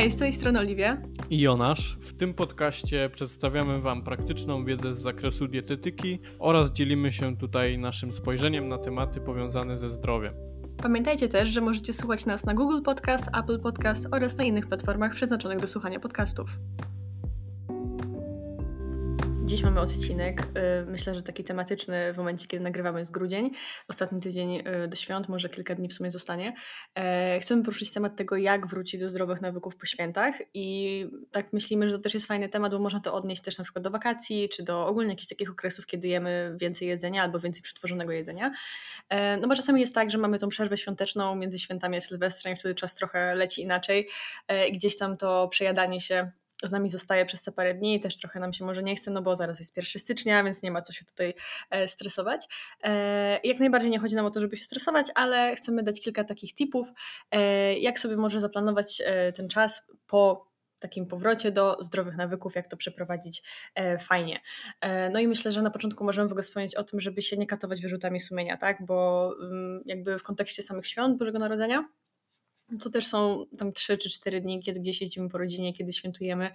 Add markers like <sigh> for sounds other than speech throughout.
Hej, z tej strony Oliwia. I Jonasz. W tym podcaście przedstawiamy Wam praktyczną wiedzę z zakresu dietetyki oraz dzielimy się tutaj naszym spojrzeniem na tematy powiązane ze zdrowiem. Pamiętajcie też, że możecie słuchać nas na Google Podcast, Apple Podcast oraz na innych platformach przeznaczonych do słuchania podcastów. Dziś mamy odcinek, y, myślę, że taki tematyczny w momencie, kiedy nagrywamy jest grudzień. Ostatni tydzień y, do świąt, może kilka dni w sumie zostanie. E, chcemy poruszyć temat tego, jak wrócić do zdrowych nawyków po świętach i tak myślimy, że to też jest fajny temat, bo można to odnieść też na przykład do wakacji, czy do ogólnie jakichś takich okresów, kiedy jemy więcej jedzenia albo więcej przetworzonego jedzenia. E, no bo czasami jest tak, że mamy tą przerwę świąteczną między świętami a Sylwestrem i wtedy czas trochę leci inaczej e, i gdzieś tam to przejadanie się z nami zostaje przez te parę dni też trochę nam się może nie chce, no bo zaraz jest 1 stycznia, więc nie ma co się tutaj e, stresować. E, jak najbardziej nie chodzi nam o to, żeby się stresować, ale chcemy dać kilka takich tipów, e, jak sobie może zaplanować ten czas po takim powrocie do zdrowych nawyków, jak to przeprowadzić fajnie. No i myślę, że na początku możemy w ogóle wspomnieć o tym, żeby się nie katować wyrzutami sumienia, tak? Bo mm, jakby w kontekście samych świąt Bożego Narodzenia, to też są tam 3 czy 4 dni, kiedy gdzieś jeździmy po rodzinie, kiedy świętujemy,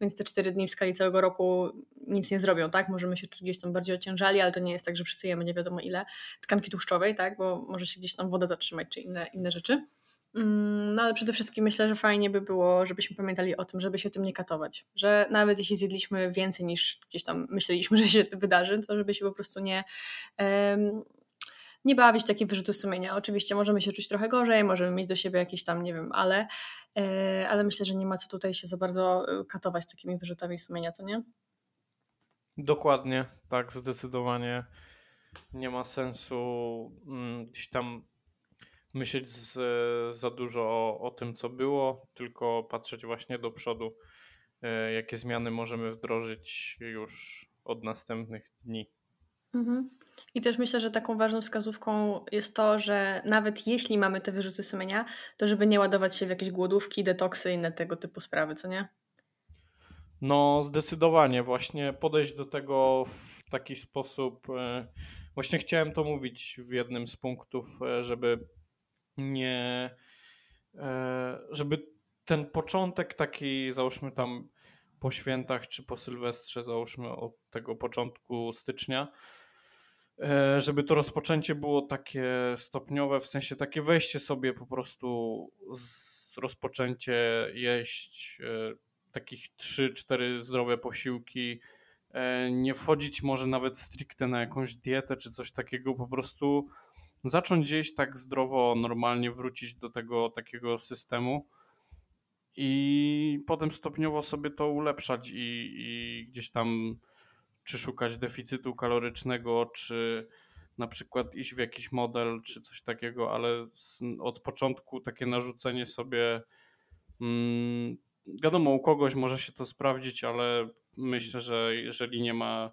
więc te 4 dni w skali całego roku nic nie zrobią, tak? Możemy się czuć gdzieś tam bardziej ociężali, ale to nie jest tak, że przycujemy nie wiadomo ile tkanki tłuszczowej, tak? Bo może się gdzieś tam woda zatrzymać, czy inne, inne rzeczy. Mm, no ale przede wszystkim myślę, że fajnie by było, żebyśmy pamiętali o tym, żeby się tym nie katować. Że nawet jeśli zjedliśmy więcej niż gdzieś tam myśleliśmy, <laughs> że się wydarzy, to żeby się po prostu nie, nie bawić takie wyrzuty sumienia. Oczywiście możemy się czuć trochę gorzej, możemy mieć do siebie jakieś tam, nie wiem, ale, e, ale myślę, że nie ma co tutaj się za bardzo e, katować takimi wyrzutami sumienia, co nie? Dokładnie, tak, zdecydowanie nie ma sensu mm, gdzieś tam myśleć z, za dużo o, o tym, co było, tylko patrzeć właśnie do przodu, e, jakie zmiany możemy wdrożyć już od następnych dni. Mhm. I też myślę, że taką ważną wskazówką jest to, że nawet jeśli mamy te wyrzuty sumienia, to żeby nie ładować się w jakieś głodówki, detoksy i inne tego typu sprawy, co nie? No, zdecydowanie. Właśnie podejść do tego w taki sposób. E, właśnie chciałem to mówić w jednym z punktów, e, żeby nie. E, żeby ten początek taki, załóżmy tam po świętach czy po Sylwestrze, załóżmy od tego początku stycznia, żeby to rozpoczęcie było takie stopniowe, w sensie takie wejście sobie po prostu rozpoczęcie jeść e, takich 3-4 zdrowe posiłki, e, nie wchodzić może nawet stricte na jakąś dietę czy coś takiego, po prostu zacząć jeść tak zdrowo, normalnie wrócić do tego takiego systemu i potem stopniowo sobie to ulepszać i, i gdzieś tam czy szukać deficytu kalorycznego, czy na przykład iść w jakiś model, czy coś takiego, ale od początku takie narzucenie sobie. Hmm, wiadomo, u kogoś może się to sprawdzić, ale myślę, że jeżeli nie ma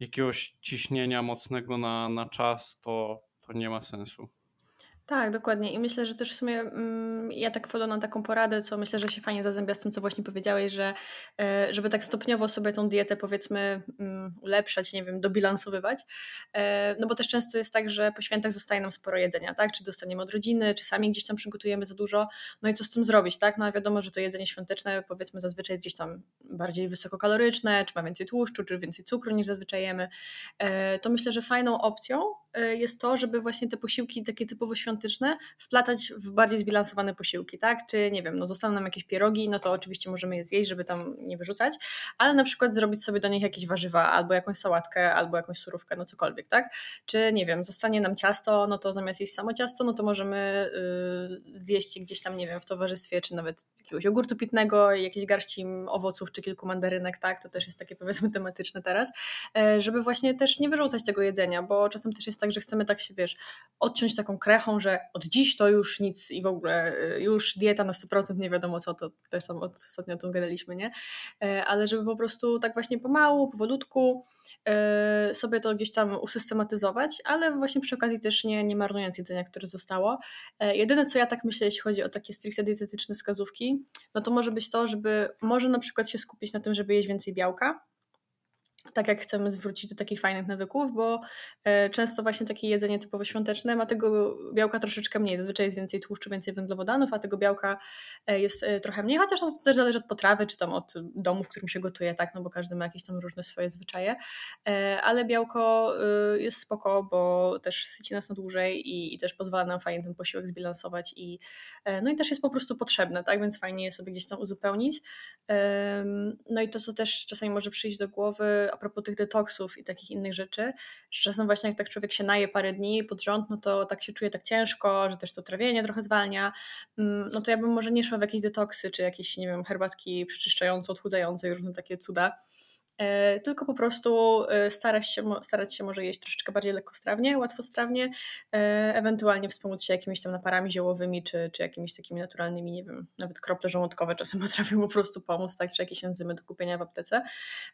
jakiegoś ciśnienia mocnego na, na czas, to, to nie ma sensu. Tak, dokładnie. I myślę, że też w sumie mm, ja tak wchodzę na taką poradę, co myślę, że się fajnie zazębia z tym, co właśnie powiedziałeś, że e, żeby tak stopniowo sobie tą dietę powiedzmy mm, ulepszać, nie wiem, dobilansowywać. E, no bo też często jest tak, że po świętach zostaje nam sporo jedzenia, tak? Czy dostaniemy od rodziny, czy sami gdzieś tam przygotujemy za dużo. No i co z tym zrobić, tak? No wiadomo, że to jedzenie świąteczne powiedzmy zazwyczaj jest gdzieś tam bardziej wysokokaloryczne, czy ma więcej tłuszczu, czy więcej cukru niż zazwyczaj jemy. E, to myślę, że fajną opcją jest to, żeby właśnie te posiłki takie typowo świąteczne wplatać w bardziej zbilansowane posiłki, tak? Czy nie wiem, no zostaną nam jakieś pierogi, no to oczywiście możemy je zjeść, żeby tam nie wyrzucać, ale na przykład zrobić sobie do nich jakieś warzywa, albo jakąś sałatkę, albo jakąś surówkę, no cokolwiek, tak? Czy nie wiem, zostanie nam ciasto, no to zamiast jeść samo ciasto, no to możemy yy, zjeść gdzieś tam, nie wiem, w towarzystwie, czy nawet jakiegoś jogurtu pitnego, jakieś garści owoców, czy kilku mandarynek, tak? To też jest takie <laughs> powiedzmy tematyczne teraz, yy, żeby właśnie też nie wyrzucać tego jedzenia, bo czasem też jest tak, że chcemy tak się, wiesz, odciąć taką krechą, że od dziś to już nic i w ogóle y, już dieta na 100% nie wiadomo co, to też tam ostatnio o tym gadaliśmy, nie? E, ale żeby po prostu tak właśnie pomału, powolutku e, sobie to gdzieś tam usystematyzować, ale właśnie przy okazji też nie, nie marnując jedzenia, które zostało. E, jedyne co ja tak myślę, jeśli chodzi o takie stricte dietetyczne wskazówki, no to może być to, żeby może na przykład się skupić na tym, żeby jeść więcej białka, tak jak chcemy zwrócić do takich fajnych nawyków, bo e, często właśnie takie jedzenie typowo świąteczne ma tego białka troszeczkę mniej. Zazwyczaj jest więcej tłuszczu, więcej węglowodanów, a tego białka e, jest e, trochę mniej, chociaż to też zależy od potrawy, czy tam od domu, w którym się gotuje, tak, no bo każdy ma jakieś tam różne swoje zwyczaje. Ale białko jest spoko, bo też syci nas na dłużej i, i też pozwala nam fajnie ten posiłek zbilansować i no i też jest po prostu potrzebne, tak, więc fajnie je sobie gdzieś tam uzupełnić. No i to, co też czasami może przyjść do głowy, a propos tych detoksów i takich innych rzeczy, że czasem właśnie jak tak człowiek się naje parę dni pod rząd, no to tak się czuje tak ciężko, że też to trawienie trochę zwalnia, mm, no to ja bym może nie szła w jakieś detoksy, czy jakieś, nie wiem, herbatki przeczyszczające, odchudzające i różne takie cuda, tylko po prostu e, starać się, starać się może jeść troszeczkę bardziej lekkostrawnie, łatwostrawnie, e, ewentualnie wspomóc się jakimiś tam naparami ziołowymi, czy, czy jakimiś takimi naturalnymi, nie wiem, nawet krople żołądkowe <laughs> czasem potrafią po prostu pomóc, tak, czy jakieś enzymy do kupienia w aptece,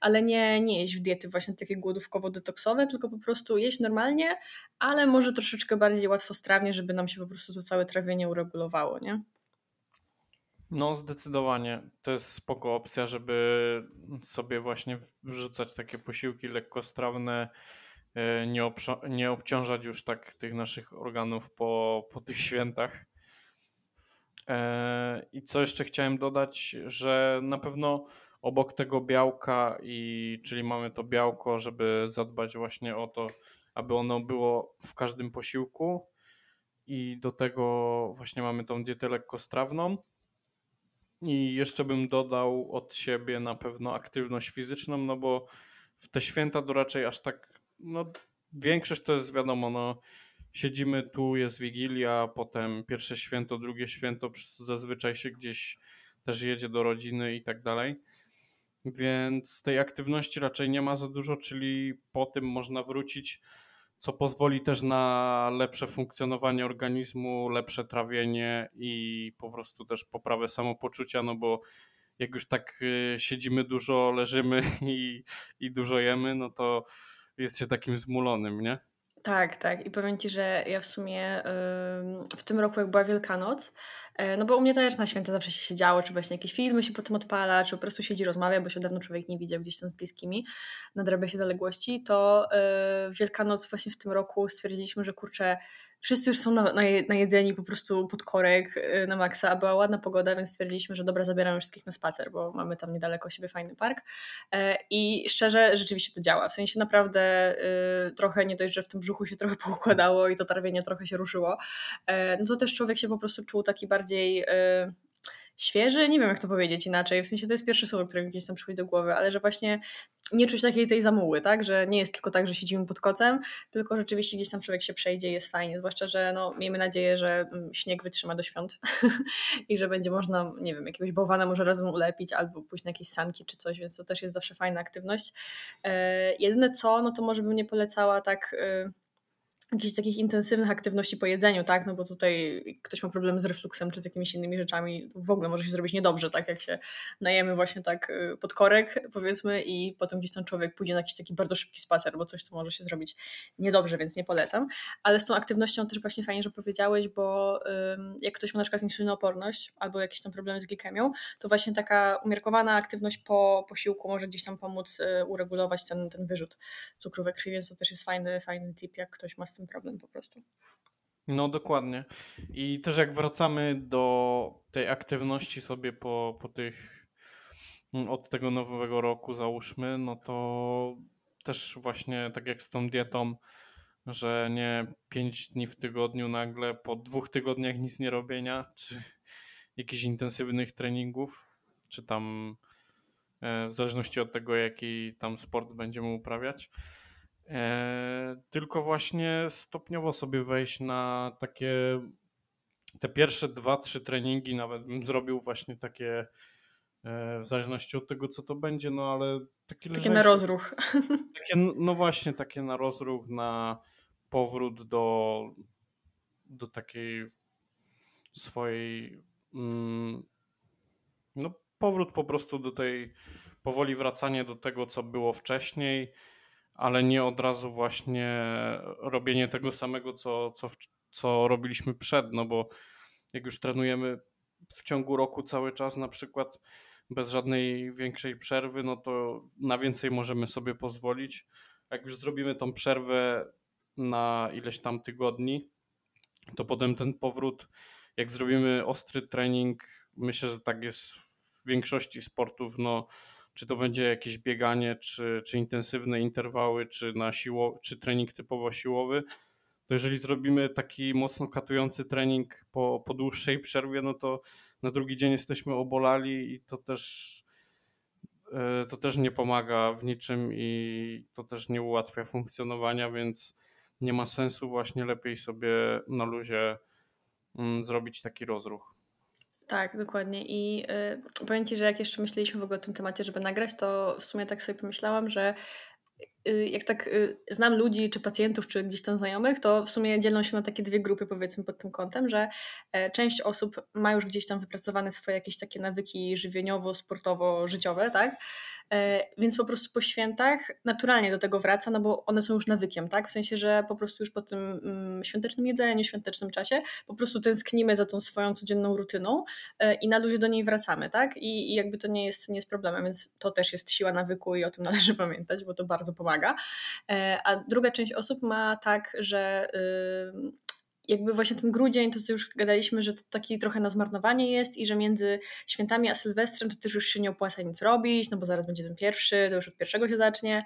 ale nie, nie jeść w diety właśnie takie głodówkowo-detoksowe, tylko po prostu jeść normalnie, ale może troszeczkę bardziej łatwostrawnie, żeby nam się po prostu to całe trawienie uregulowało, nie? No, zdecydowanie. To jest spoko opcja, żeby sobie właśnie wrzucać takie posiłki lekkostrawne, e, nie, nie obciążać już tak tych naszych organów po, po tych <laughs> świętach. E, I co jeszcze chciałem dodać, że na pewno obok tego białka, i czyli mamy to białko, żeby zadbać właśnie o to, aby ono było w każdym posiłku. I do tego właśnie mamy tą dietę lekkostrawną i jeszcze bym dodał od siebie na pewno aktywność fizyczną, no bo w te święta to raczej aż tak, no większość to jest wiadomo, no siedzimy tu, jest Wigilia, potem pierwsze święto, drugie święto, zazwyczaj się gdzieś też jedzie do rodziny i tak dalej. Więc tej aktywności raczej nie ma za dużo, czyli po tym można wrócić co pozwoli też na lepsze funkcjonowanie organizmu, lepsze trawienie i po prostu też poprawę samopoczucia, no bo jak już tak y, siedzimy dużo, leżymy <laughs> i, i dużo jemy, no to jest się takim zmulonym, nie? Tak, tak. I powiem Ci, że ja w sumie w tym roku, jak była Wielkanoc, no bo u mnie też na święta zawsze się siedziało, czy właśnie jakieś filmy się potem odpala, czy po prostu siedzi, rozmawia, bo się dawno człowiek nie widział gdzieś tam z bliskimi, nadrabia się zaległości, to e, w Wielkanoc właśnie w tym roku stwierdziliśmy, że kurczę, wszyscy już są na, na, najedzeni po prostu pod korek y, na maksa, była ładna pogoda, więc stwierdziliśmy, że dobra, zabieramy wszystkich na spacer, bo mamy tam niedaleko siebie fajny park. E, i szczerze, rzeczywiście to działa, w sensie naprawdę trochę nie dość, że w tym brzuchu się trochę <laughs> poukładało i to trawienie trochę się ruszyło, e, no to też człowiek się po prostu czuł taki bardziej y, świeży, nie wiem jak to powiedzieć inaczej, w sensie to jest pierwsze słowo, które gdzieś tam przychodzi do głowy, ale że właśnie nie czuć takiej tej zamuły, tak? Że nie jest tylko tak, że siedzimy pod kocem, tylko rzeczywiście gdzieś tam człowiek się przejdzie jest fajnie. Zwłaszcza, że no, miejmy nadzieję, że mm, śnieg wytrzyma do świąt <laughs> i że będzie można, nie wiem, jakiegoś bałwana może razem ulepić albo pójść na jakieś sanki czy coś, więc to też jest zawsze fajna aktywność. E, jedyne co, no to może bym nie polecała tak... Y, jakichś takich intensywnych aktywności po jedzeniu, tak? No bo tutaj ktoś ma problem z refluksem czy z jakimiś innymi rzeczami, w ogóle może się zrobić niedobrze, tak? Jak się najemy właśnie tak y, pod korek, powiedzmy, i potem gdzieś tam człowiek pójdzie na jakiś taki bardzo szybki spacer, bo coś, co może się zrobić niedobrze, więc nie polecam. Ale z tą aktywnością też właśnie fajnie, że powiedziałeś, bo jak ktoś ma na przykład insulinooporność albo jakieś tam problemy z glikemią, to właśnie taka umiarkowana aktywność po posiłku może gdzieś tam pomóc y, uregulować ten, ten wyrzut cukru we krwi, więc to też jest fajny, fajny tip, jak ktoś ma z tym problem po prostu. No dokładnie. I też jak wracamy do tej aktywności sobie po, po tych mm, od tego nowego roku załóżmy, no to też właśnie tak jak z tą dietą, że nie pięć dni w tygodniu nagle po dwóch tygodniach nic nie robienia, <laughs> czy jakichś intensywnych treningów, czy tam e, w zależności od tego, jaki tam sport będziemy uprawiać, tylko właśnie stopniowo sobie wejść na takie te pierwsze dwa, trzy treningi, nawet bym zrobił właśnie takie e, w zależności od tego, co to będzie, no ale takie Takie na rozruch. <laughs> Takie, no właśnie, takie na rozruch, na powrót do, do takiej swojej mm, no powrót po prostu do tej powoli wracanie do tego, co było wcześniej, ale nie od razu właśnie robienie tego samego, co, co, co robiliśmy przed, no bo jak już trenujemy w ciągu roku cały czas na przykład, bez żadnej większej przerwy, no to na więcej możemy sobie pozwolić. Jak już zrobimy tą przerwę na ileś tam tygodni, to potem ten powrót, jak zrobimy ostry trening, myślę, że tak jest w większości sportów, no czy to będzie jakieś bieganie, czy, czy intensywne interwały, czy, na siło, czy trening typowo siłowy, to jeżeli zrobimy taki mocno katujący trening po, po dłuższej przerwie, no to na drugi dzień jesteśmy obolali i to też e, to też nie pomaga w niczym i to też nie ułatwia funkcjonowania, więc nie ma sensu właśnie lepiej sobie na luzie mm, zrobić taki rozruch. Tak, dokładnie. I y, powiem Ci, że jak jeszcze myśleliśmy w ogóle o tym temacie, żeby nagrać, to w sumie tak sobie pomyślałam, że y, jak tak y, znam ludzi, czy pacjentów, czy gdzieś tam znajomych, to w sumie dzielą się na takie dwie grupy, powiedzmy, pod tym kątem, że e, część osób ma już gdzieś tam wypracowane swoje jakieś takie nawyki żywieniowo-sportowo-życiowe, tak? E, więc po prostu po świętach naturalnie do tego wraca, no bo one są już nawykiem, tak? W sensie, że po prostu już po tym mm, świątecznym jedzeniu, świątecznym czasie po prostu tęsknimy za tą swoją codzienną rutyną e, i na luzie do niej wracamy, tak? I, i jakby to nie jest, nie jest problemem, więc to też jest siła nawyku i o tym <laughs> należy pamiętać, bo to bardzo pomaga. E, a druga część osób ma tak, że jakby właśnie ten grudzień, to co już gadaliśmy, że to taki trochę na zmarnowanie jest i że między świętami a Sylwestrem to też już się nie opłaca nic robić, no bo zaraz będzie ten pierwszy, to już od pierwszego się zacznie,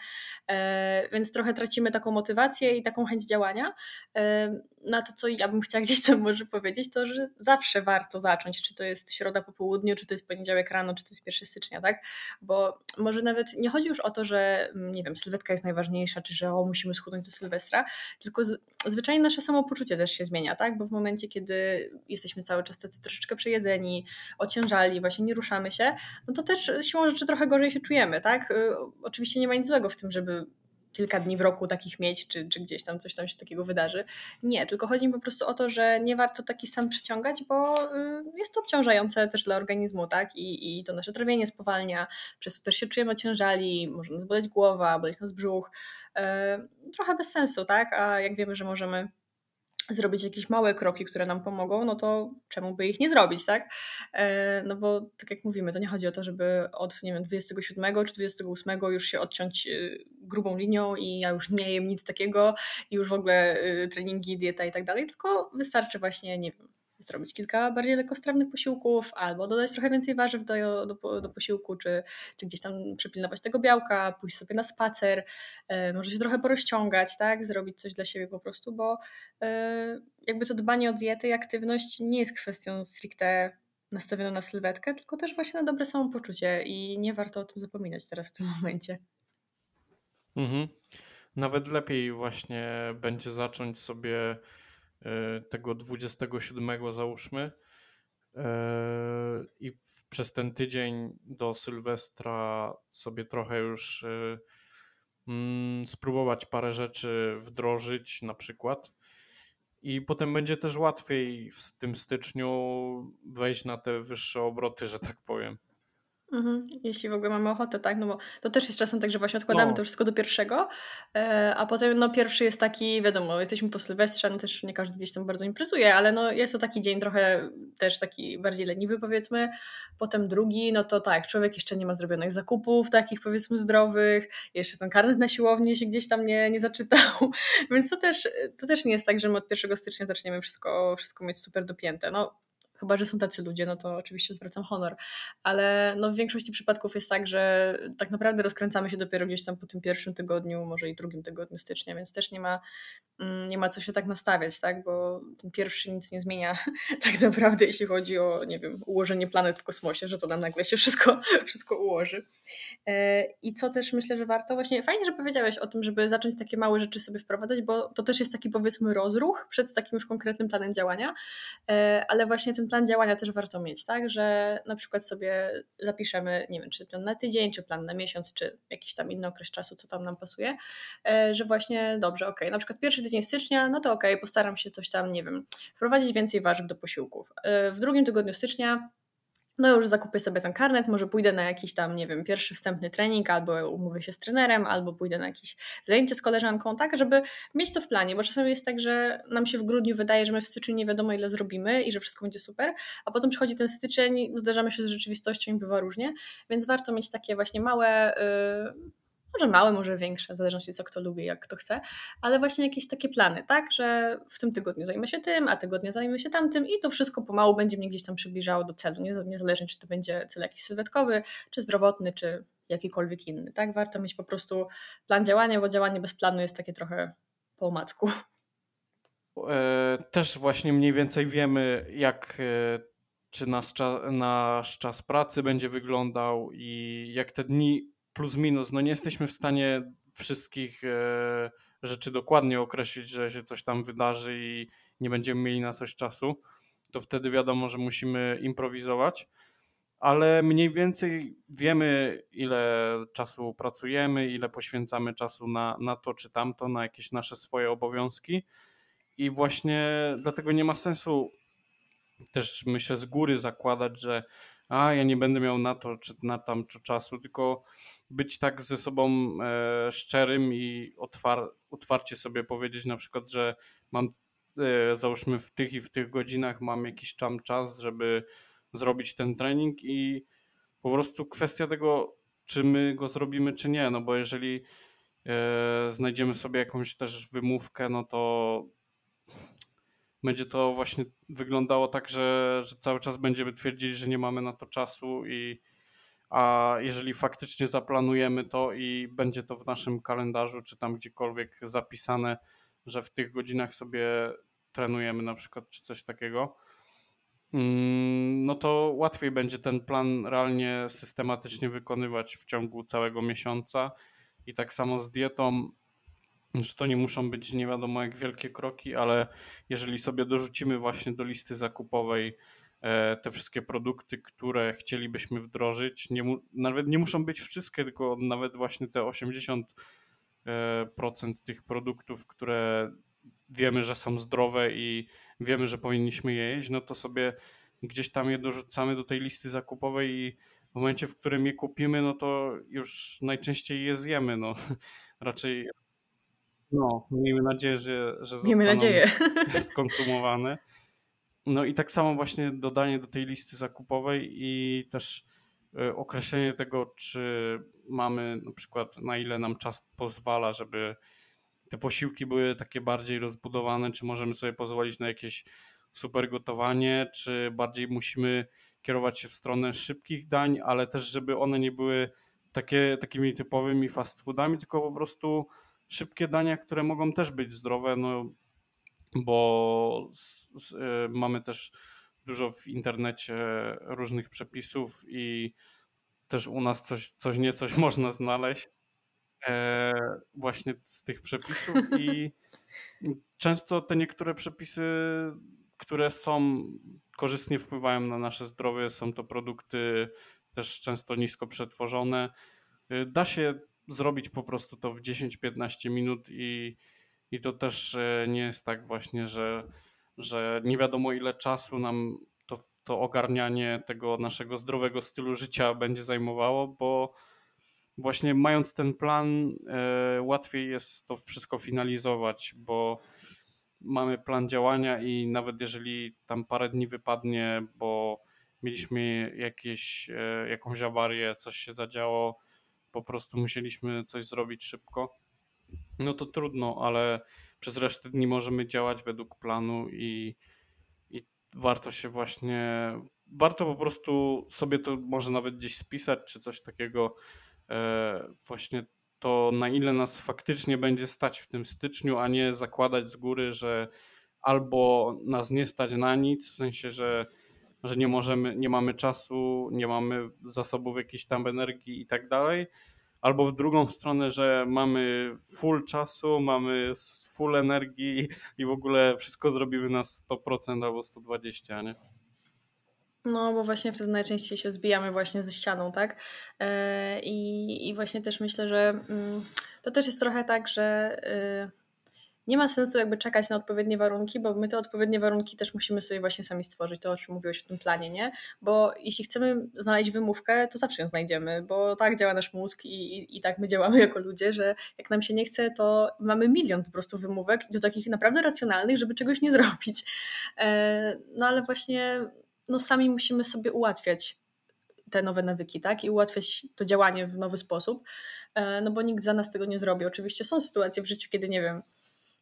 e, więc trochę tracimy taką motywację i taką chęć działania. E, na to, co ja bym chciała gdzieś tam może powiedzieć, to że zawsze warto zacząć, czy to jest środa po południu, czy to jest poniedziałek rano, czy to jest 1 stycznia, tak? Bo może nawet nie chodzi już o to, że mm, nie wiem, sylwetka jest najważniejsza, czy że o, musimy schudnąć do Sylwestra, tylko z, zwyczajnie nasze samopoczucie też się zmienia, tak? Bo w momencie, kiedy jesteśmy cały czas tacy troszeczkę przejedzeni, ociężali, właśnie nie ruszamy się, no to też siłą rzeczy trochę gorzej się czujemy, tak? Y, oczywiście nie ma nic złego w tym, żeby kilka dni w roku takich mieć, czy, czy gdzieś tam coś tam się takiego wydarzy. Nie, tylko chodzi mi po prostu o to, że nie warto taki sam przeciągać, bo y, jest to obciążające też dla organizmu, tak? I, i to nasze trawienie spowalnia, przez to też się czujemy ociężali, może nas boleć głowa, boleć nas brzuch. Y, trochę bez sensu, tak? A jak wiemy, że możemy zrobić jakieś małe kroki, które nam pomogą, no to czemu by ich nie zrobić, tak? E, no bo tak jak mówimy, to nie chodzi o to, żeby od nie wiem, 27 czy 28 już się odciąć y, grubą linią i ja już nie jem nic takiego i już w ogóle y, treningi, dieta i tak dalej, tylko wystarczy właśnie, nie wiem, zrobić kilka bardziej lekkostrawnych posiłków, albo dodać trochę więcej warzyw do, do, do posiłku, czy, czy gdzieś tam przepilnować tego białka, pójść sobie na spacer, e, może się trochę porozciągać, tak? Zrobić coś dla siebie po prostu, bo e, jakby to dbanie o dietę i aktywność nie jest kwestią stricte nastawioną na sylwetkę, tylko też właśnie na dobre samopoczucie i nie warto o tym zapominać teraz w tym <laughs> momencie. Mhm. Nawet lepiej właśnie będzie zacząć sobie tego 27 załóżmy e, i przez ten tydzień do Sylwestra sobie trochę już e, mm, spróbować parę rzeczy wdrożyć na przykład i potem będzie też łatwiej w tym styczniu wejść na te wyższe obroty, że tak powiem. Mhm. Jeśli w ogóle mamy ochotę, tak, no bo to też jest czasem tak, że właśnie odkładamy no. to wszystko do pierwszego, e, a potem no pierwszy jest taki, wiadomo, jesteśmy po Sylwestrze, no też nie każdy gdzieś tam bardzo imprezuje, ale no jest to taki dzień trochę też taki bardziej leniwy powiedzmy, potem drugi, no to tak, człowiek jeszcze nie ma zrobionych zakupów takich powiedzmy zdrowych, jeszcze ten karnet na siłowni się gdzieś tam nie, nie zaczytał, <laughs> więc to też, to też nie jest tak, że my od 1 stycznia zaczniemy wszystko, wszystko mieć super dopięte, no Chyba, że są tacy ludzie, no to oczywiście zwracam honor. Ale no w większości przypadków jest tak, że tak naprawdę rozkręcamy się dopiero gdzieś tam po tym pierwszym tygodniu, może i drugim tygodniu stycznia, więc też nie ma, mm, nie ma co się tak nastawiać, tak? Bo ten pierwszy nic nie zmienia <laughs> tak naprawdę, jeśli chodzi o, nie wiem, ułożenie planet w kosmosie, że to nam nagle się wszystko, <laughs> wszystko ułoży. E, I co też myślę, że warto, właśnie fajnie, że powiedziałeś o tym, żeby zacząć takie małe rzeczy sobie wprowadzać, bo to też jest taki powiedzmy rozruch przed takim już konkretnym planem działania, e, ale właśnie ten plan działania też warto mieć, tak, że na przykład sobie zapiszemy, nie wiem, czy plan na tydzień, czy plan na miesiąc, czy jakiś tam inny okres czasu, co tam nam pasuje, e, że właśnie dobrze, ok, na przykład pierwszy tydzień stycznia, no to ok, postaram się coś tam, nie wiem, wprowadzić więcej warzyw do posiłków. W drugim tygodniu stycznia no już zakupię sobie ten karnet, może pójdę na jakiś tam, nie wiem, pierwszy wstępny trening, albo umówię się z trenerem, albo pójdę na jakieś zajęcie z koleżanką, tak, żeby mieć to w planie, bo czasami jest tak, że nam się w grudniu wydaje, że my w styczniu nie wiadomo ile zrobimy i że wszystko będzie super, a potem przychodzi ten styczeń, zdarzamy się z rzeczywistością i bywa różnie, więc warto mieć takie właśnie małe... Yy, może małe, może większe, w zależności co kto lubi, jak kto chce, ale właśnie jakieś takie plany, tak, że w tym tygodniu zajmę się tym, a tygodnia zajmę się tamtym i to wszystko pomału będzie mnie gdzieś tam przybliżało do celu, niezależnie czy to będzie cel jakiś sylwetkowy, czy zdrowotny, czy jakikolwiek inny, tak, warto mieć po prostu plan działania, bo działanie bez planu jest takie trochę po omacku. E, też właśnie mniej więcej wiemy, jak e, czy nasz, nasz czas pracy będzie wyglądał i jak te dni plus minus, no nie jesteśmy w stanie wszystkich e, rzeczy dokładnie określić, że się coś tam wydarzy i nie będziemy mieli na coś czasu, to wtedy wiadomo, że musimy improwizować, ale mniej więcej wiemy, ile czasu pracujemy, ile poświęcamy czasu na, na to czy tamto, na jakieś nasze swoje obowiązki. I właśnie dlatego nie ma sensu też myślę z góry zakładać, że a ja nie będę miał na to czy na tamto czasu, tylko być tak ze sobą e, szczerym i otwar otwarcie sobie powiedzieć na przykład, że mam e, załóżmy w tych i w tych godzinach mam jakiś tam czas, żeby zrobić ten trening i po prostu kwestia tego, czy my go zrobimy, czy nie, no bo jeżeli e, znajdziemy sobie jakąś też wymówkę, no to będzie to właśnie wyglądało tak, że, że cały czas będziemy twierdzili, że nie mamy na to czasu i a jeżeli faktycznie zaplanujemy to i będzie to w naszym kalendarzu, czy tam gdziekolwiek zapisane, że w tych godzinach sobie trenujemy na przykład, czy coś takiego, mm, no to łatwiej będzie ten plan realnie systematycznie wykonywać w ciągu całego miesiąca. I tak samo z dietą, że to nie muszą być nie wiadomo jak wielkie kroki, ale jeżeli sobie dorzucimy właśnie do listy zakupowej e, te wszystkie produkty, które chcielibyśmy wdrożyć, nie nawet nie muszą być wszystkie, tylko nawet właśnie te 80% e, tych produktów, które wiemy, że są zdrowe i wiemy, że powinniśmy je jeść, no to sobie gdzieś tam je dorzucamy do tej listy zakupowej i w momencie, w którym je kupimy, no to już najczęściej je zjemy. No. <laughs> Raczej no, miejmy nadzieję, że, że miejmy nadzieję. <laughs> skonsumowane. No i tak samo właśnie dodanie do tej listy zakupowej i też e, określenie tego, czy mamy na przykład, na ile nam czas pozwala, żeby te posiłki były takie bardziej rozbudowane, czy możemy sobie pozwolić na jakieś super gotowanie, czy bardziej musimy kierować się w stronę szybkich dań, ale też żeby one nie były takie, takimi typowymi fast foodami, tylko po prostu szybkie dania, które mogą też być zdrowe, no bo z, z, y, mamy też dużo w internecie różnych przepisów i też u nas coś, coś nie coś <laughs> można znaleźć e, właśnie z tych przepisów i często te niektóre przepisy, które są korzystnie wpływają na nasze zdrowie, są to produkty też często nisko przetworzone. Y, da się zrobić po prostu to w 10-15 minut i, i to też e, nie jest tak właśnie, że, że nie wiadomo ile czasu nam to, to ogarnianie tego naszego zdrowego stylu życia będzie zajmowało, bo właśnie mając ten plan, e, łatwiej jest to wszystko finalizować, bo mamy plan działania i nawet jeżeli tam parę dni wypadnie, bo mieliśmy jakieś, e, jakąś awarię, coś się zadziało, po prostu musieliśmy coś zrobić szybko, no to trudno, ale przez resztę dni możemy działać według planu i, i warto się właśnie, warto po prostu sobie to może nawet gdzieś spisać, czy coś takiego, e, właśnie to na ile nas faktycznie będzie stać w tym styczniu, a nie zakładać z góry, że albo nas nie stać na nic, w sensie, że, że nie możemy, nie mamy czasu, nie mamy zasobów jakiejś tam energii i tak dalej, albo w drugą stronę, że mamy full czasu, mamy full energii i w ogóle wszystko zrobimy na 100% albo 120%, nie? No, bo właśnie wtedy najczęściej się zbijamy właśnie ze ścianą, tak? E, I, i właśnie też myślę, że mm, to też jest trochę tak, że y, nie ma sensu jakby czekać na odpowiednie warunki, bo my te odpowiednie warunki też musimy sobie właśnie sami stworzyć, to o czym mówiłeś w tym planie, nie? Bo jeśli chcemy znaleźć wymówkę, to zawsze ją znajdziemy, bo tak działa nasz mózg i, i, i tak my działamy <laughs> jako ludzie, że jak nam się nie chce, to mamy milion po prostu wymówek do takich naprawdę racjonalnych, żeby czegoś nie <laughs> zrobić. E, no ale właśnie no sami musimy sobie ułatwiać te nowe nawyki, tak? I ułatwiać to działanie w nowy sposób, e, no bo nikt za nas tego nie zrobi. Oczywiście są sytuacje w życiu, kiedy nie wiem,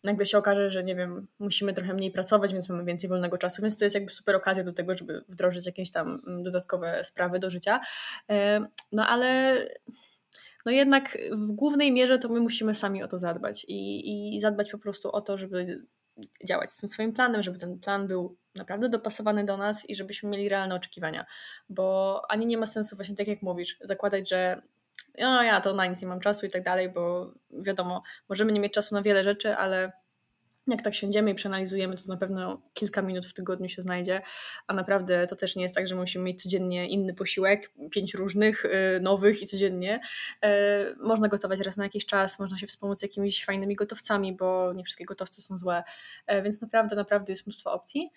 nagle się okaże, że nie wiem, musimy trochę mniej pracować, więc mamy więcej wolnego czasu, więc to jest jakby super okazja do tego, żeby wdrożyć jakieś tam mm, dodatkowe sprawy do życia. E, no ale no jednak w głównej mierze to my musimy sami o to zadbać i, i zadbać po prostu o to, żeby działać z tym swoim planem, żeby ten plan był naprawdę dopasowany do nas i żebyśmy mieli realne oczekiwania, bo ani nie ma sensu właśnie tak jak mówisz, zakładać, że no ja to na nic nie mam czasu i tak dalej, bo wiadomo, możemy nie mieć czasu na wiele rzeczy, ale jak tak siądziemy i przeanalizujemy, to na pewno kilka minut w tygodniu się znajdzie, a naprawdę to też nie jest tak, że musimy mieć codziennie inny posiłek, pięć różnych, y, nowych i codziennie. Y, można gotować raz na jakiś czas, można się wspomóc jakimiś fajnymi gotowcami, bo nie wszystkie gotowce są złe, y, więc naprawdę, naprawdę jest mnóstwo opcji.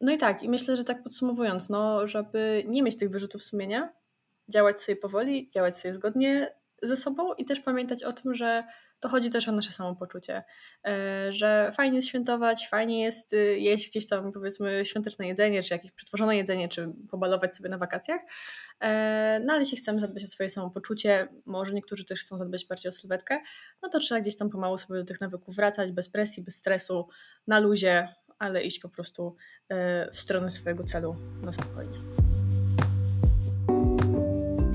No i tak, i myślę, że tak podsumowując, no, żeby nie mieć tych wyrzutów sumienia, działać sobie powoli, działać sobie zgodnie ze sobą i też pamiętać o tym, że to chodzi też o nasze samopoczucie, e, że fajnie jest świętować, fajnie jest y, jeść gdzieś tam powiedzmy świąteczne jedzenie, czy jakieś przetworzone jedzenie, czy pobalować sobie na wakacjach, e, no ale jeśli chcemy zadbać o swoje samopoczucie, może niektórzy też chcą zadbać bardziej o sylwetkę, no to trzeba gdzieś tam pomału sobie do tych nawyków wracać, bez presji, bez stresu, na luzie, ale iść po prostu e, w stronę swojego celu na spokojnie.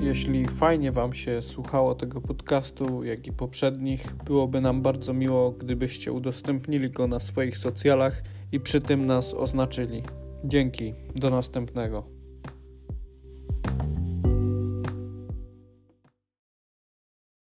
Jeśli fajnie Wam się słuchało tego podcastu, jak i poprzednich, byłoby nam bardzo miło, gdybyście udostępnili go na swoich socjalach i przy tym nas oznaczyli. Dzięki, do następnego.